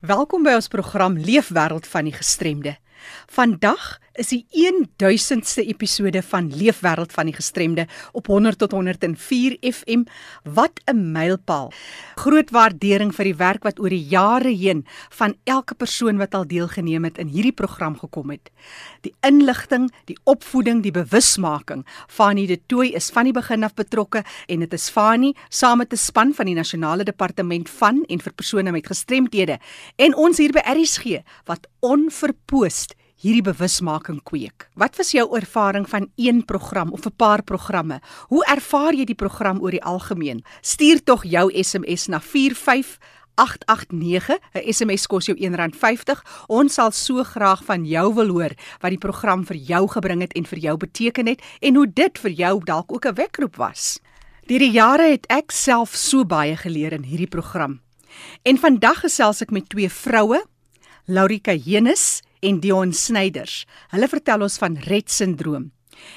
Welkom by ons program Leefwêreld van die Gestremde. Vandag is die 1000ste episode van Leefwêreld van die Gestremde op 100 tot 104 FM. Wat 'n mylpaal. Groot waardering vir die werk wat oor die jare heen van elke persoon wat al deelgeneem het in hierdie program gekom het. Die inligting, die opvoeding, die bewusmaking. Fanie de Tooi is van die begin af betrokke en dit is Fanie saam met 'n span van die Nasionale Departement van en vir persone met gestremthede en ons hier by RSG wat onverpoost hierdie bewusmaking kweek. Wat was jou ervaring van een program of 'n paar programme? Hoe ervaar jy die program oor die algemeen? Stuur tog jou SMS na 45889. 'n SMS kos jou R1.50. Ons sal so graag van jou wil hoor wat die program vir jou gebring het en vir jou beteken het en hoe dit vir jou dalk ook 'n wekroep was. Deur die jare het ek self so baie geleer in hierdie program. En vandag gesels ek met twee vroue, Laurika Henus en Dion Snyders. Hulle vertel ons van Rett sindroom.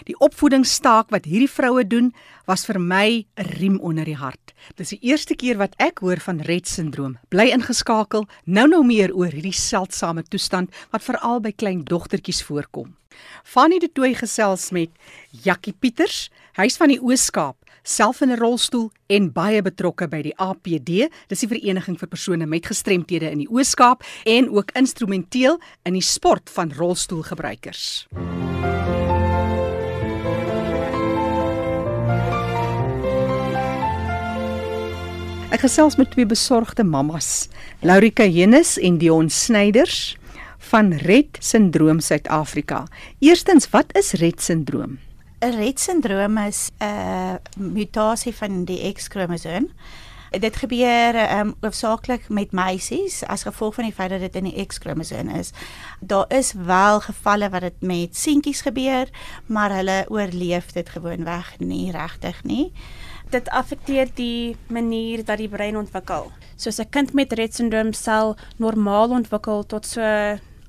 Die opvoedingstaak wat hierdie vroue doen, was vir my 'n riem onder die hart. Dis die eerste keer wat ek hoor van Rett sindroom. Bly ingeskakel, nou nou meer oor hierdie seldsame toestand wat veral by klein dogtertjies voorkom. Fanny de Tooi gesels met Jakkie Pieters, hy's van die Oos-Kaap self in 'n rolstoel en baie betrokke by die APD, dis die vereniging vir persone met gestremthede in die Oos-Kaap en ook instrumenteel in die sport van rolstoelgebruikers. Ek gesels met twee besorgde mammas, Laurika Hennis en Dion Snyders van Rett sindroom Suid-Afrika. Eerstens, wat is Rett sindroom? 'n Rett sindroom is 'n mutasie van die X-kromosoom. Dit gebeur um hoofsaaklik met meisies as gevolg van die feit dat dit in die X-kromosoom is. Daar is wel gevalle wat dit met seentjies gebeur, maar hulle oorleef dit gewoonweg nie regtig nie. Dit affekteer die manier dat die brein ontwikkel. Soos 'n kind met Rett sindroom sal normaal ontwikkel tot so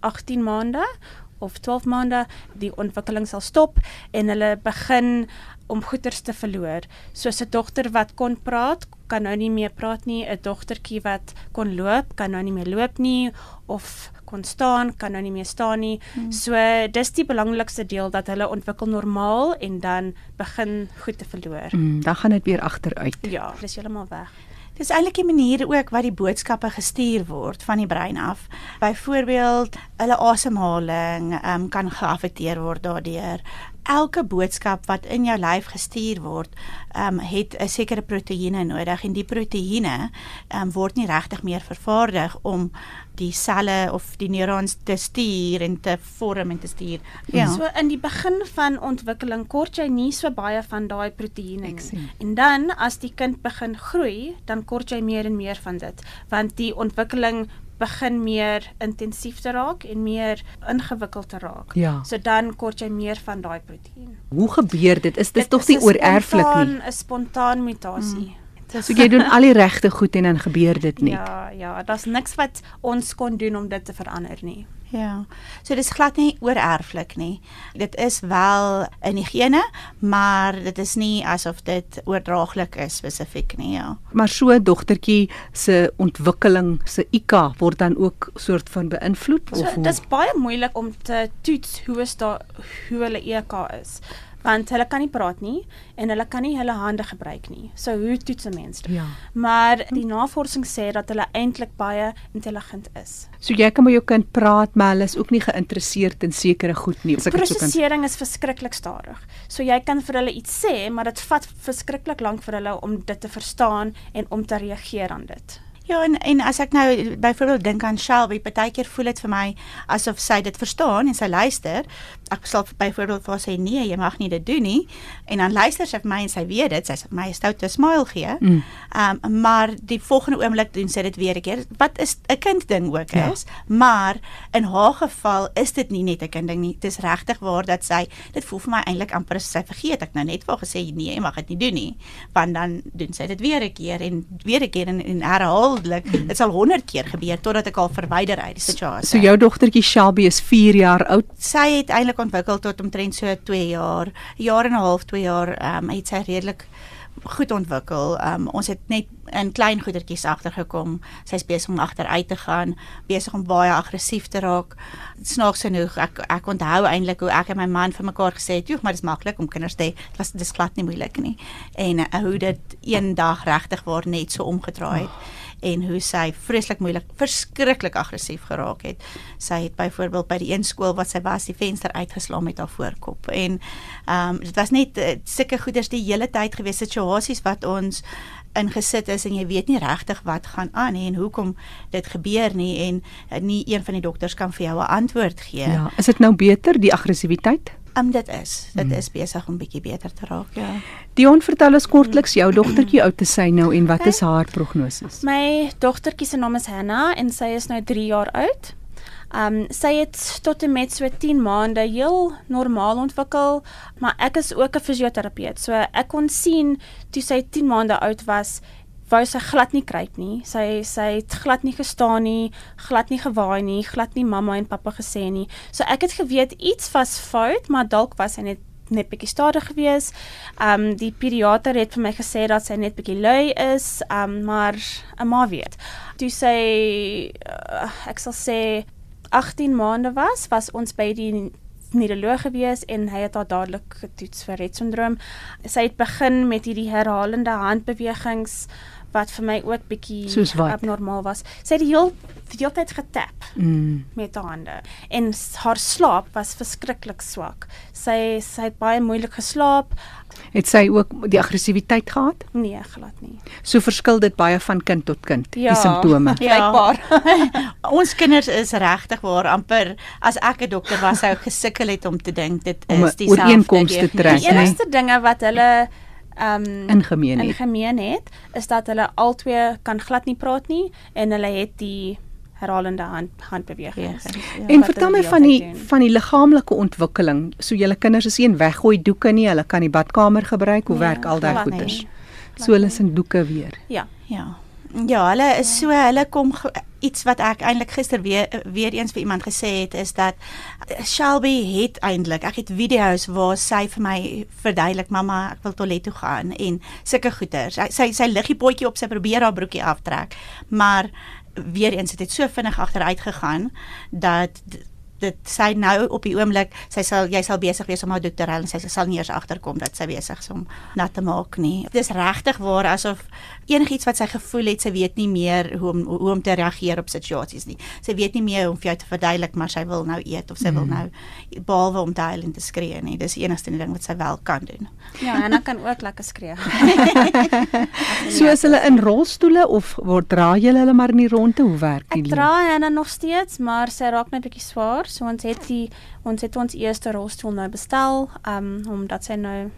18 maande of 12 maande die ontwikkeling sal stop en hulle begin om goeters te verloor. Soos 'n dogter wat kon praat, kan nou nie meer praat nie, 'n dogtertjie wat kon loop, kan nou nie meer loop nie of kon staan, kan nou nie meer staan nie. Hmm. So dis die belangrikste deel dat hulle ontwikkel normaal en dan begin goed te verloor. Hmm, dan gaan dit weer agteruit. Ja, dis heeltemal weg. Dis eintlik 'n manier ook wat die boodskappe gestuur word van die brein af. Byvoorbeeld, hulle asemhaling um, kan geaffekteer word daardeur. Elke boodskap wat in jou lyf gestuur word, um, het 'n sekere proteïene nodig en die proteïene um, word nie regtig meer vervaardig om die selle of die neurons te stuur en te vorm en te stuur. Ja. So in die begin van ontwikkeling kort jy nie so baie van daai proteïene nie. En dan as die kind begin groei, dan kort jy meer en meer van dit, want die ontwikkeling begin meer intensief te raak en meer ingewikkeld te raak. Ja. So dan kort jy meer van daai proteïen. Hoe gebeur dit? Is dit tog nie oorerflik nie? 'n Spontaan mutasie. Hmm. So jy doen al die regte goed en dan gebeur dit nie. Ja, ja, daar's niks wat ons kon doen om dit te verander nie. Ja. So dis glad nie oorerflik nie. Dit is wel in die gene, maar dit is nie asof dit oordraaglik is spesifiek nie, ja. Maar so dogtertjie se ontwikkeling, se IQ word dan ook soort van beïnvloed so, of Dit is baie moeilik om te toets hoe is daar hoe hulle IQ is want hulle kan nie praat nie en hulle kan nie hulle hande gebruik nie. So hoe toets 'n mens dit? Ja. Maar die navorsing sê dat hulle eintlik baie intelligent is. So jy kan met jou kind praat, maar hulle is ook nie geïnteresseerd in sekere goed nie. Prosesering is verskriklik stadig. So jy kan vir hulle iets sê, maar dit vat verskriklik lank vir hulle om dit te verstaan en om te reageer aan dit. Ja en en as ek nou byvoorbeeld dink aan Shelby, partykeer voel dit vir my asof sy dit verstaan en sy luister. Ek sal byvoorbeeld vir haar sê nee, jy mag nie dit doen nie. En dan luister sy vir my en sy weet dit, sy sê my 'n smile gee. Mm. Um maar die volgende oomblik doen sy dit weer 'n keer. Wat is 'n kind ding ook ja. is, maar in haar geval is dit nie net 'n kind ding nie. Dit is regtig waar dat sy dit voel vir my eintlik amper sy vergeet ek nou net vir gesê nee, jy mag dit nie doen nie. Want dan doen sy dit weer 'n keer en weer 'n keer en, en herhaal herhaaldelik. Mm. Dit sal 100 keer gebeur totdat ek al verwyder uit die situasie. So jou dogtertjie Shelby is 4 jaar oud. Sy het eintlik ontwikkel tot omtrent so 2 jaar, jaar en 'n half, 2 jaar, ehm um, het sy redelik goed ontwikkel. Ehm um, ons het net in klein goedertjies agtergekom. Sy's besig om agteruit te gaan, besig om baie aggressief te raak. Snaaks genoeg, ek ek onthou eintlik hoe ek en my man vir mekaar gesê het, "Joe, maar dis maklik om kinders te hê. Dit was dis glad nie moeilik nie." En uh, hoe dit een dag regtig waar net so omgedraai het. Oh en hoe sy vreeslik moeilik, verskriklik aggressief geraak het. Sy het byvoorbeeld by die een skool wat sy was, die venster uitgeslaan met haar voorkop. En ehm um, dit was net uh, sulke goeders die hele tyd gewees situasies wat ons ingesit is en jy weet nie regtig wat gaan aan nie en hoekom dit gebeur nie en uh, nie een van die dokters kan vir jou 'n antwoord gee. Ja, is dit nou beter die aggressiwiteit? Um, dit is. Dit hmm. is besig om bietjie beter te raak, ja. Dion, vertel ons kortliks jou dogtertjie oud te sy nou en wat is haar prognose? My dogtertjie se naam is Hannah en sy is nou 3 jaar oud. Um sy het tot en met so 10 maande heel normaal ontwikkel, maar ek is ook 'n fisioterapeut. So ek kon sien toe sy 10 maande oud was, wou sy glad nie kruip nie. Sy sy het glad nie gestaan nie, glad nie gewaai nie, glad nie mamma en pappa gesê nie. So ek het geweet iets was fout, maar dalk was sy net net bietjie stadig gewees. Um die pediater het vir my gesê dat sy net bietjie lui is, um maar 'n ma weet. Toe sy uh, ek sal sê 18 maande was, was ons by die neuroloog gewees en hy het haar dadelik getoets vir Rett syndroom. Sy het begin met hierdie herhalende handbewegings wat vir my ook bietjie abnormaal was. Sy het die heel die hele tyd getap mm. met haar hande en haar slaap was verskriklik swak. Sy sy het baie moeilik geslaap. Het sy ook die aggressiwiteit gehad? Nee, glad nie. So verskil dit baie van kind tot kind, ja, die simptome. Blykbaar. Ja. Ons kinders is regtig waar amper as ek 'n dokter was sou gesukkel het om te dink dit is dieselfde. Om ooreenkomste te trek. Die enigste dinge wat hulle um, in gemeen het. In gemeen het is dat hulle albei kan glad nie praat nie en hulle het die herhalende hand handbewegings. Ja, ja, en vertel my van die doen. van die liggaamlike ontwikkeling. So julle kinders is een weggooi doeke nie, hulle kan die badkamer gebruik. Hoe ja, werk al daai goeders? So hulle is in doeke weer. Ja. Ja. Ja, hulle is so hulle kom iets wat ek eintlik gister weer weer eens vir iemand gesê het is dat Shelby het eintlik ek het video's waar sy vir my verduidelik mamma ek wil toilet toe gaan en sulke goeters. Sy sy liggie potjie op sy probeer haar broekie aftrek, maar weer eens het dit so vinnig agteruit gegaan dat dit sy nou op die oomblik sy sal jy sal besig wees om haar ruil en sy sal nie eers agterkom dat sy besig is om nat te maak nie. Dit is regtig waar asof enigiets wat sy gevoel het, sy weet nie meer hoe om hoe om te reageer op situasies nie. Sy weet nie meer hoe om vir jou te verduidelik maar sy wil nou eet of sy mm. wil nou behalwe om te huil en te skree nie. Dis die enigste ding wat sy wel kan doen. Ja, en dan kan ook lekker skree. so is hulle in rolstoele of word dra jy hulle maar in die ronde hoe werk dit? Ek dra hulle nog steeds, maar sy raak net bietjie swaar so ons het die ons het ons eerste rolstoel nou bestel um omdat sy nou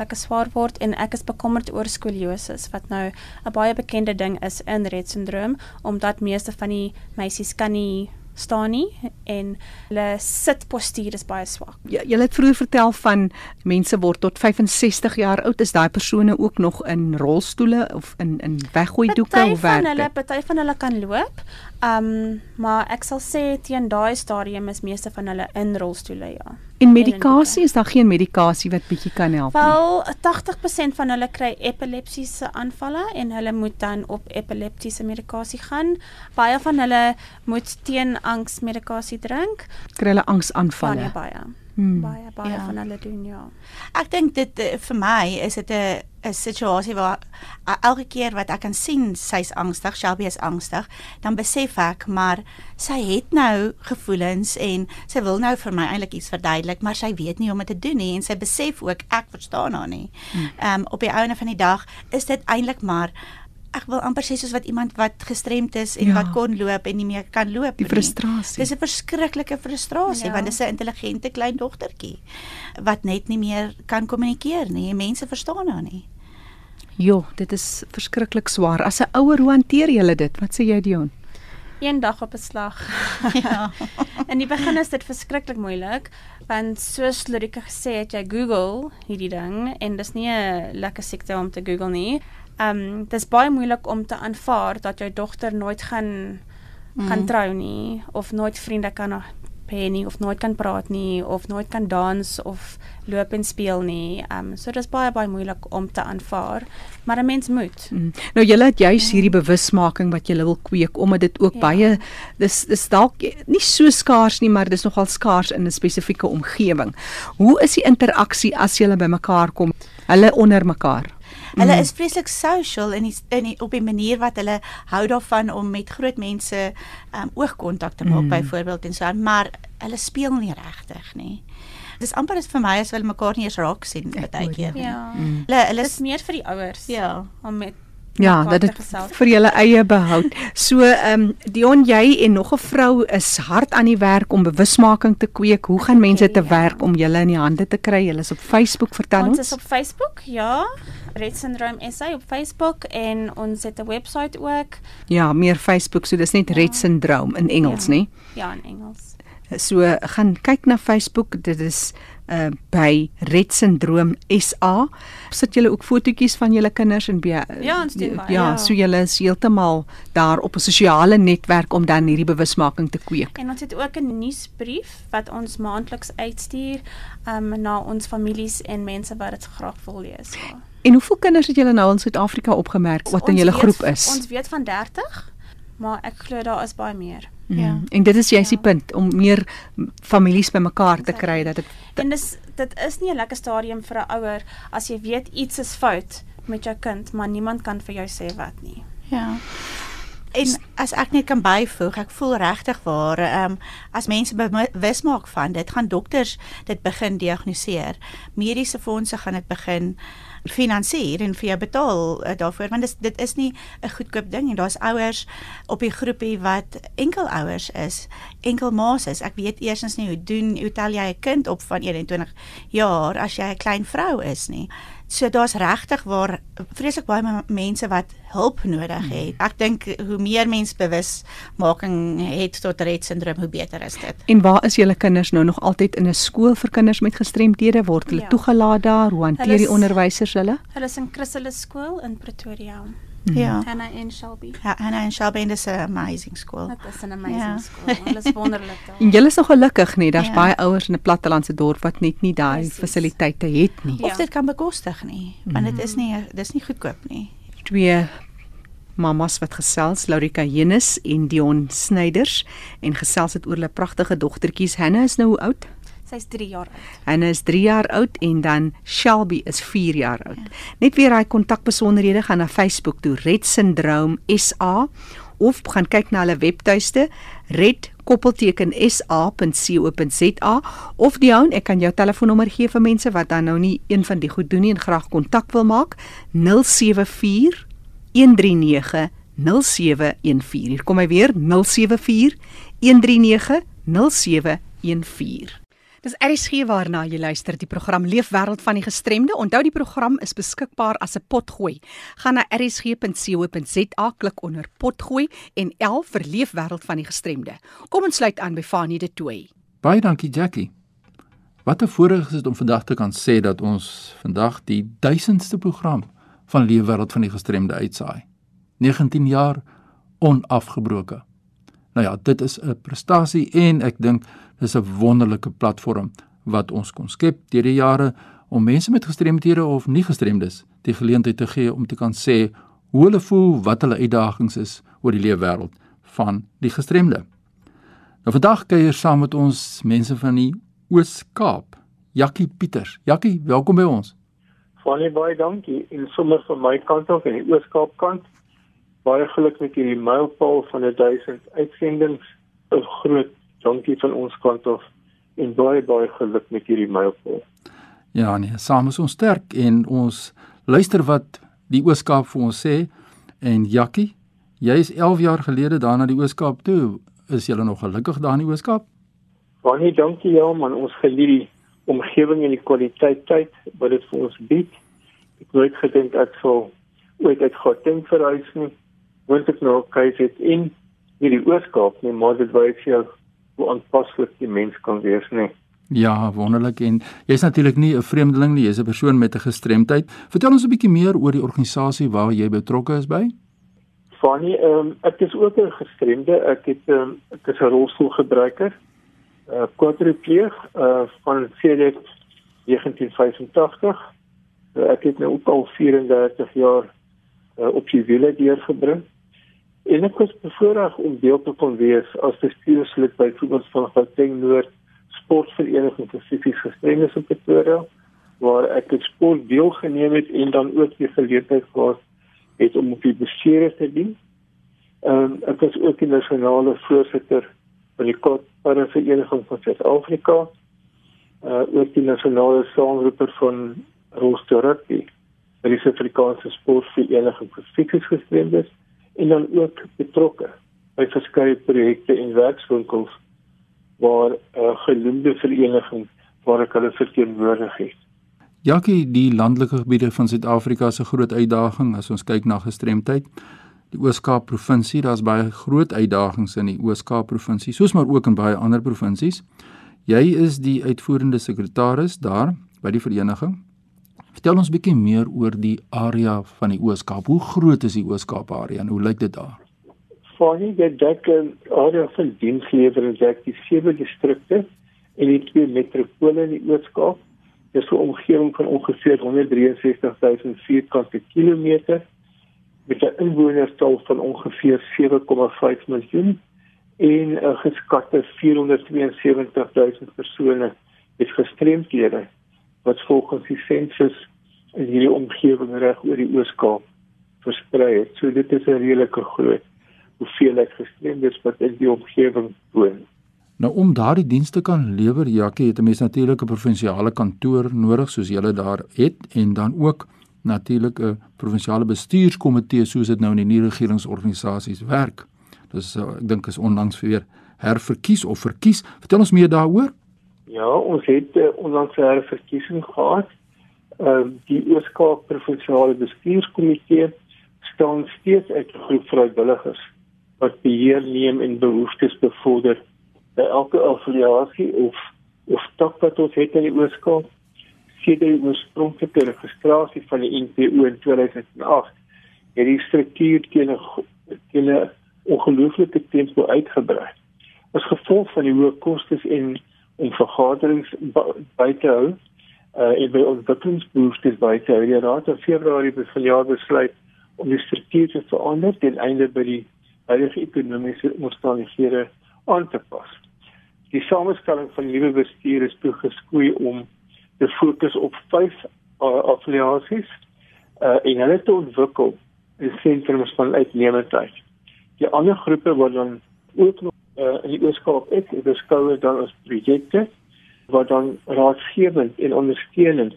lekker swaar word en ek is bekommerd oor skoliose wat nou 'n baie bekende ding is in Rett syndroom omdat meeste van die meisies kan nie staan nie en hulle sitpostuur is baie swak. Ja, jy het vroeër vertel van mense word tot 65 jaar oud. Is daai persone ook nog in rolstoele of in in weggooi doeke of werk? Hulle party van hulle kan loop. Um maar ek sal sê teen daai stadium is meeste van hulle in rolstoele ja. En medikasie is daar geen medikasie wat bietjie kan help nie. Wel 80% van hulle kry epilepsiese aanvalle en hulle moet dan op epileptiese medikasie gaan. Baie van hulle moet teen angsmedikasie drink. Kry hulle angsaanvalle. Baie baie. Hmm. Baie baie ja. van hulle doen ja. Ek dink dit eh, vir my is dit 'n 'n situasie waar elke keer wat ek kan sien sy's angstig, Shelby is angstig, dan besef ek maar sy het nou gevoelens en sy wil nou vir my eintlik iets verduidelik, maar sy weet nie hoe om dit te doen nie en sy besef ook ek verstaan haar nie. Hmm. Ehm um, op die einde van die dag is dit eintlik maar ek wil amper sê soos wat iemand wat gestremd is en ja. wat kon loop en nie meer kan loop nie. Die frustrasie. Dis 'n verskriklike frustrasie ja. want dis 'n intelligente klein dogtertjie wat net nie meer kan kommunikeer nie. Mense verstaan haar nie. Jo, dit is verskriklik swaar. As 'n ouer, hoe hanteer jy dit? Wat sê jy, Dion? Een dag op 'n slag. ja. In die begin is dit verskriklik moeilik want soos Lorika gesê het, jy Google hierdie ding en dis nie 'n lekker siekte om te Google nie. Ehm um, dis baie moeilik om te aanvaar dat jou dogter nooit gaan mm. gaan trou nie of nooit vriende kan hê nie of nooit kan praat nie of nooit kan dans of loop en speel nie. Ehm um, so dis baie baie moeilik om te aanvaar, maar 'n mens moet. Mm. Nou julle het juis hierdie bewusmaking wat julle wil kweek omdat dit ook ja. baie dis dis dalk nie so skaars nie, maar dis nogal skaars in 'n spesifieke omgewing. Hoe is die interaksie as julle bymekaar kom? Hulle onder mekaar. Hulle mm. is vreeslik social in die, in die, op 'n manier wat hulle hou daarvan om met groot mense um oogkontak te maak mm. byvoorbeeld en so maar hulle speel nie regtig nie. Dis amper is vir my as hulle mekaar nie eens raak sien baie keer. Ja. Mm. Hulle hulle is meer vir die ouers. Ja, om met Ja, dat dit vir julle eie behoud. So ehm um, Dion jy en nog 'n vrou is hard aan die werk om bewusmaking te kweek. Hoe gaan mense te ja. werk om julle in die hande te kry? Julle is op Facebook, vertel ons. Ons is op Facebook, ja. Red Syndrome SA op Facebook en ons het 'n webwerf ook. Ja, meer Facebook, so dis net ja. Red Syndrome in Engels, ja. nê? Ja, in Engels. So gaan kyk na Facebook, dit is uh by Red Syndroom SA. Sit julle ook fotootjies van julle kinders en by Ja, ons doen baie. Ja, ja, so julle is heeltemal daar op 'n sosiale netwerk om dan hierdie bewusmaking te kweek. En ons het ook 'n nuusbrief wat ons maandeliks uitstuur um na ons families en mense wat dit graag wil lees. Ja. En hoeveel kinders het julle nou in Suid-Afrika opgemerk wat in julle groep is? Ons weet van 30, maar ek glo daar is baie meer. Mm. Ja. En dit is juist ja. die punt om meer families bymekaar te kry dat dit En dis dit is nie 'n lekker stadium vir 'n ouer as jy weet iets is fout met jou kind, maar niemand kan vir jou sê wat nie. Ja. En as ek net kan byvoeg, ek voel regtig waar, ehm um, as mense bewus maak van dit, gaan dokters dit begin diagnoseer. Mediese fondse gaan dit begin finansier en vir jou betaal uh, daarvoor want dis dit is nie 'n goedkoop ding nie. Daar's ouers op die groepie wat enkel ouers is, enkel ma's is. Ek weet eersins nie hoe doen hoe tel jy 'n kind op van 21 jaar as jy 'n klein vrou is nie. So daar's regtig waar vreeslik baie mense wat hulp nodig het. Ek dink hoe meer mense bewusmaking het tot Rett syndroom, hoe beter is dit. En waar is julle kinders nou nog altyd in 'n skool vir kinders met gestremdhede? Word hulle ja. toegelaat daar? Hoe hanteer die onderwysers hulle? Hulle is in Chrysalis skool in Pretoria. Mm. Ja. Hannah en Shelby. Ja, Hannah en Shelby is 'n amazing school. Dit is 'n amazing ja. school. Hulle is wonderlik daar. En julle is nog gelukkig nie. Daar's ja. baie ouers in 'n plattelandse dorp wat net nie daai fasiliteite het nie. Ja. Of dit kan bekostig nie, want dit is nie dis nie goedkoop nie. Twee mamas wat gesels, Laurika Jenus en Dion Snyders en gesels het oor hulle pragtige dogtertjies. Hannah is nou hoe oud? Sy's 3 jaar oud. Hannah is 3 jaar oud en dan Shelby is 4 jaar oud. Ja. Net weer daai kontakbesonderhede gaan na Facebook toe Red Syndrome SA of gaan kyk na hulle webtuiste red koppelteken sa.co.za of die ou ek kan jou telefoonnommer gee vir mense wat dan nou nie een van die goed doen nie en graag kontak wil maak 074 139 0714 hier kom hy weer 074 139 0714 Dis RSG waarna jy luister die program Leefwêreld van die Gestremde. Onthou die program is beskikbaar as 'n potgooi. Gaan na rsg.co.za, klik onder potgooi en L vir Leefwêreld van die Gestremde. Kom ons sluit aan by Fanie de Tooi. Baie dankie Jackie. Wat 'n voorreg is dit om vandag te kan sê dat ons vandag die 1000ste program van Leefwêreld van die Gestremde uitsaai. 19 jaar onafgebroke. Nou ja, dit is 'n prestasie en ek dink dis 'n wonderlike platform wat ons kon skep deur die jare om mense met gestremthede of nie gestremdes die geleentheid te gee om te kan sê hoe hulle voel, wat hulle uitdagings is oor die lewe wêreld van die gestremde. Nou vandag kuier saam met ons mense van die Oos-Kaap. Jakkie Pieters. Jakkie, welkom by ons. Baie baie dankie in sommer van my kant af en die Oos-Kaap kant. Baie geluk met hierdie mylpaal van 1000 uitsendings. 'n Groot dankie van ons kant af en baie baie geluk met hierdie mylpaal. Ja nee, saam is ons sterk en ons luister wat die Ooskaap vir ons sê en Jakkie, jy is 11 jaar gelede daar na die Ooskaap toe. Is jy nog gelukkig daar in die Ooskaap? Baie dankie ja man, ons geniet die omgewing en die kwaliteit tyd wat dit vir ons bied. Ek nooit gedink ek sou ooit uit Gauteng verhuis nie. Want ek nou KZN hierdie Ooskaap, nee, maar dit wys jou hoe aanpaslik die mens kan wees nie. Ja, wonderlik en jy's natuurlik nie 'n vreemdeling nie, jy's 'n persoon met 'n gestremdheid. Vertel ons 'n bietjie meer oor die organisasie waar jy betrokke is by. Fanny, ehm um, ek is ook 'n gestremde. Ek het ehm um, ek is 'n rolstoelgebruiker. uh, quadripleeg uh, van sedert 1985. Uh, ek het nou ook al 34 jaar uh, op die wiele deurgebring. En ek was bevoorreg om deel te kon wees as bestuurslid by byvoorbeeld van Gauteng Noord Sportvereniging vir fisies gestremdes in Pretoria waar ek het sport deelgeneem het en dan ook die geleentheid gehad het om op die bestuur te dien. Ehm um, ek was ook die nasionale voorsitter van die Kortpare Vereniging van Suid-Afrika. Uh ook die nasionale saamroeper van Rooster Rugby by die Suid-Afrikaanse Sportvereniging vir fisies gestremdes en dan ook betrokke by verskeie projekte en werkswinkels waar 'n uh, genoemde vereniging waar ek hulle verteenwoordig het. Jackie, die landelike gebiede van Suid-Afrika se groot uitdaging as ons kyk na gestremdheid. Die Oos-Kaap provinsie, daar's baie groot uitdagings in die Oos-Kaap provinsie, soos maar ook in baie ander provinsies. Jy is die uitvoerende sekretaris daar by die vereniging. Vertel ons 'n bietjie meer oor die area van die Oos-Kaap. Hoe groot is die Oos-Kaap area en hoe lyk dit daar? Funny that that can area van dienslewering dek die sewe distrikte en die twee metropole in die Oos-Kaap dis 'n omgewing van ongeveer 163000 vierkante kilometer met 'n inwonerstal van ongeveer 7,5 miljoen en 'n geskatte 472000 persone met gestremdhede wat volgens die sensus in hierdie omgewing reg oor die Oos-Kaap versprei het. So dit is 'n redelike groot hoeveelheid gestremdes wat in die omgewing woon. Nou om daardie dienste kan lewer, Jackie, het 'n mens natuurlik 'n provinsiale kantoor nodig soos julle daar het en dan ook natuurlik 'n provinsiale bestuurskomitee soos dit nou in die nie regeringsorganisasies werk. Dis uh, ek dink is onlangs weer herverkies of verkies. Vertel ons meer daaroor. Ja, ons het uh, onlangs 'n herverkiesing gehad. Ehm uh, die Oos-Kaap provinsiale bestuurskomitee staan steeds uit 'n groep vrywilligers wat beheer neem en behoeftes bevorder by elke affiliasie of of tak wat ons het in die Ooskaap sien die oorspronklike registrasie van die NPO in 2008 het die struktuur teen 'n teen 'n ongelooflike tempo uitgebrei. As gevolg van die hoë kostes en om vergaderings by te hou. Uh, en by ontwikkelingsbehoeftes by te hou, die Raad in Februarie van jaar besluit om die struktuur te verander ten einde by die huidige ekonomiese omstandighede aan te pas. Die samestelling van nuwe bestuur is toe geskoei om te fokus op vyf uh, affiliasies uh, en hulle te ontwikkel in sentrums van uitnemendheid. Die ander groepe wat dan ook nog uh, in die Ooskaap is, is beskouer dan as projekte wat dan raadgewend en ondersteunend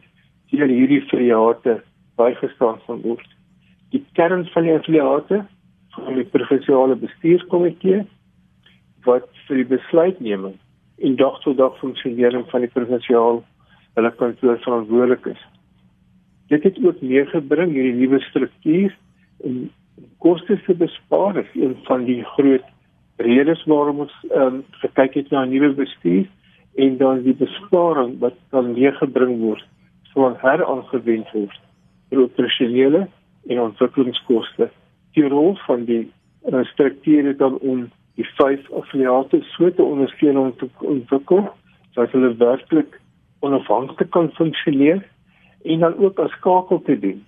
deur hierdie affiliate bygestaan van word. Die kern van die affiliate van die provinsiale bestuurskomitee wat vir die besluitneming en dag tot dag funksionering van die provinsiaal hulle kantoor verantwoordelik is. Dit het ook meegebring hierdie nuwe struktuur en kostes te bespaar is een van die groot redes waarom ons ehm um, gekyk het na 'n nuwe bestuur en dan die besparing wat dan meegebring word sou heraangewend word vir operasionele en ontwikkelingskoste. Die rol van die uh, struktuur is dan om die vyf affiliate so te ondersteun om te ontwikkel dat hulle werklik onafhanklik kan funksioneer en dan ook as skakel te dien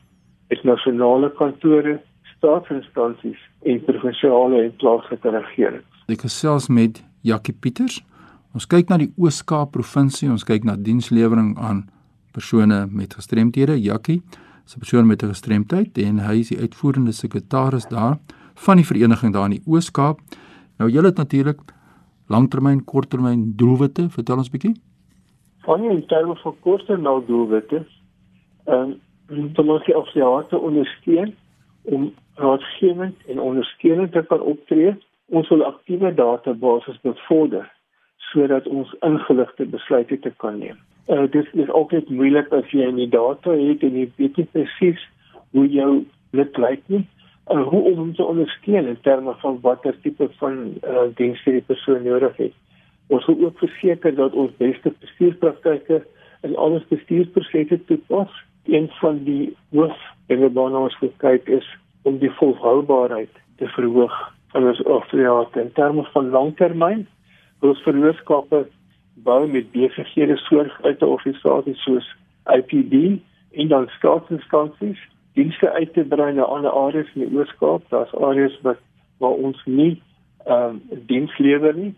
met nasionale kantore, staatsinstansies en provinsiale en plaaslike regerings. Ek gesels met Jackie Pieters. Ons kyk na die Oos-Kaap provinsie, ons kyk na dienslewering aan persone met gestremthede. Jackie is 'n persoon met 'n gestremdheid en hy is die uitvoerende sekretaris daar van die vereniging daar in die Oos-Kaap. Nou julle het natuurlik langtermyn, korttermyn doelwitte. Vertel ons bietjie. Van die terme van korttermyn doelwitte. Ehm um, dan moet jy ook ja ondersteun om raadgewend en ondersteunend te kan optree. Ons wil aktiewe database bevorder sodat ons ingeligte besluite te kan neem. Uh, dit is altyd moeilik as jy nie data het en jy weet nie presies hoe jou lid lyk nie en hoe om hom te ondersteun in terme van watter tipe van uh, dienste die persoon nodig het. Ons wil ook verseker dat ons beste bestuurspraktyke in al ons bestuursprosesse toepas. Een van die hoofdinge waarna ons kyk is om die volhoubaarheid te verhoog van ons affiliate in terme van langtermyn. Ons verhoogskappe bou met besighede soortgelyke organisasies soos IPD en dan staatsinstansies dienste uit te brei na ander areas in die Oos-Kaap. Daar's areas wat waar ons nie ehm um, diens lewer nie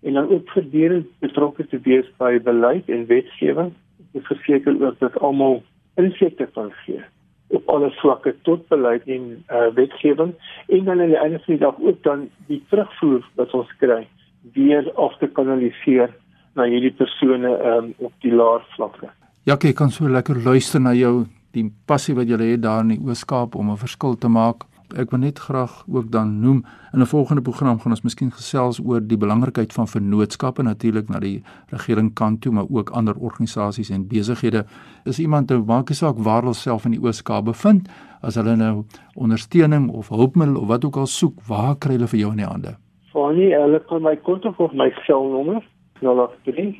en dan ook voortdurend betrokke te wees by beleid en wetgewing. Dit verseker ook dat almal insette kan gee op alle vlakke tot beleid en uh, wetgewing en dan aan die einde van die dag ook dan die terugvoer wat ons kry weer af te kanaliseer na hierdie persone um, op die laer vlakke. Ja, ek kan so lekker luister na jou die passie wat jy het daar in die Oos-Kaap om 'n verskil te maak ek wil net graag ook dan noem in 'n volgende program gaan ons miskien gesels oor die belangrikheid van vennootskappe natuurlik na die regering kant toe maar ook ander organisasies en besighede. Is iemand nou maak nie saak waar hulle self in die Oos-Kaap bevind as hulle nou ondersteuning of hulpmiddel of wat ook al soek waar kry hulle vir jou in die hande? Fanny hulle kan my kontak of my selnommer 083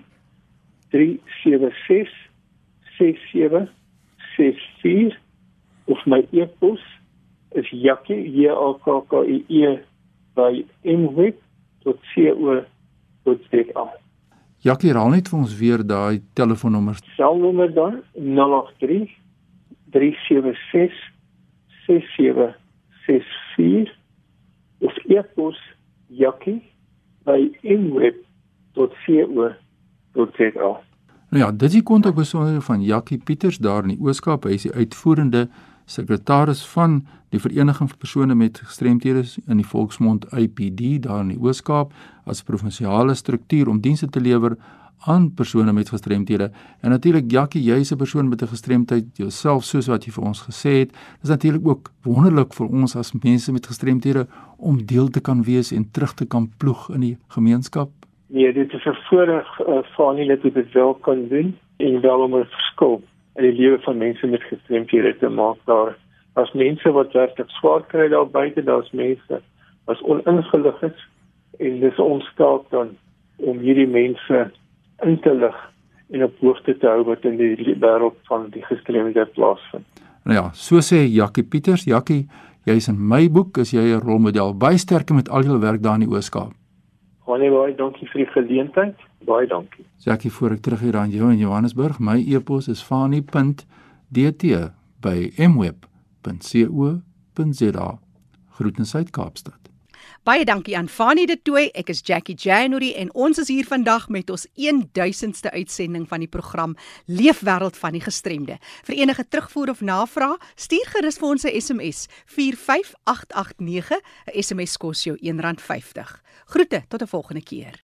376 6764 of my e-pos is Jackie J A K K I E by mweb.co.za. Jackie, raal net vir ons weer daai telefoonnommer. Selnommer dan 083 376 6764 of e-pos Jackie by mweb.co.za. Nou ja, dit is die kontakbesonderhede van Jackie Pieters daar in die Ooskaap. Hy is die uitvoerende sekretaris van die vereniging vir persone met gestremthede in die volksmond IPD daar in die Oos-Kaap as provinsiale struktuur om dienste te lewer aan persone met gestremthede. En natuurlik Jackie, jy's 'n persoon met 'n gestremdheid jouself soos wat jy vir ons gesê het. Dit is natuurlik ook wonderlik vir ons as mense met gestremthede om deel te kan wees en terug te kan ploeg in die gemeenskap. Nee, dit is 'n voorreg uh, vir nie net dit wel kan doen en wel om 'n verskil in die lewe van mense met gestremdhede te maak daar as mense wat werklik swaar kry daar buite daar's mense wat oningelig is en dis ons taak dan om hierdie mense in te lig en op hoogte te hou wat in die wêreld van die gestremdhede plaasvind. Nou ja, so sê Jakkie Pieters, Jakkie, jy's in my boek is jy 'n rolmodel. Baie sterkte met al jou werk daar in die Ooskaap. Baie baie dankie vir die geleentheid. Baie dankie. Jackie, voor ek terug hier aan jou in Johannesburg, my e-pos is fani.dt by mweb.co.za. Groetens uit Kaapstad. Baie dankie aan Fani de Tooy. Ek is Jackie January en ons is hier vandag met ons 1000ste uitsending van die program Leefwêreld van die Gestremde. Vir enige terugvoer of navraag, stuur gerus vir ons 'n SMS 45889. 'n SMS kos jou R1.50. Groete tot 'n volgende keer.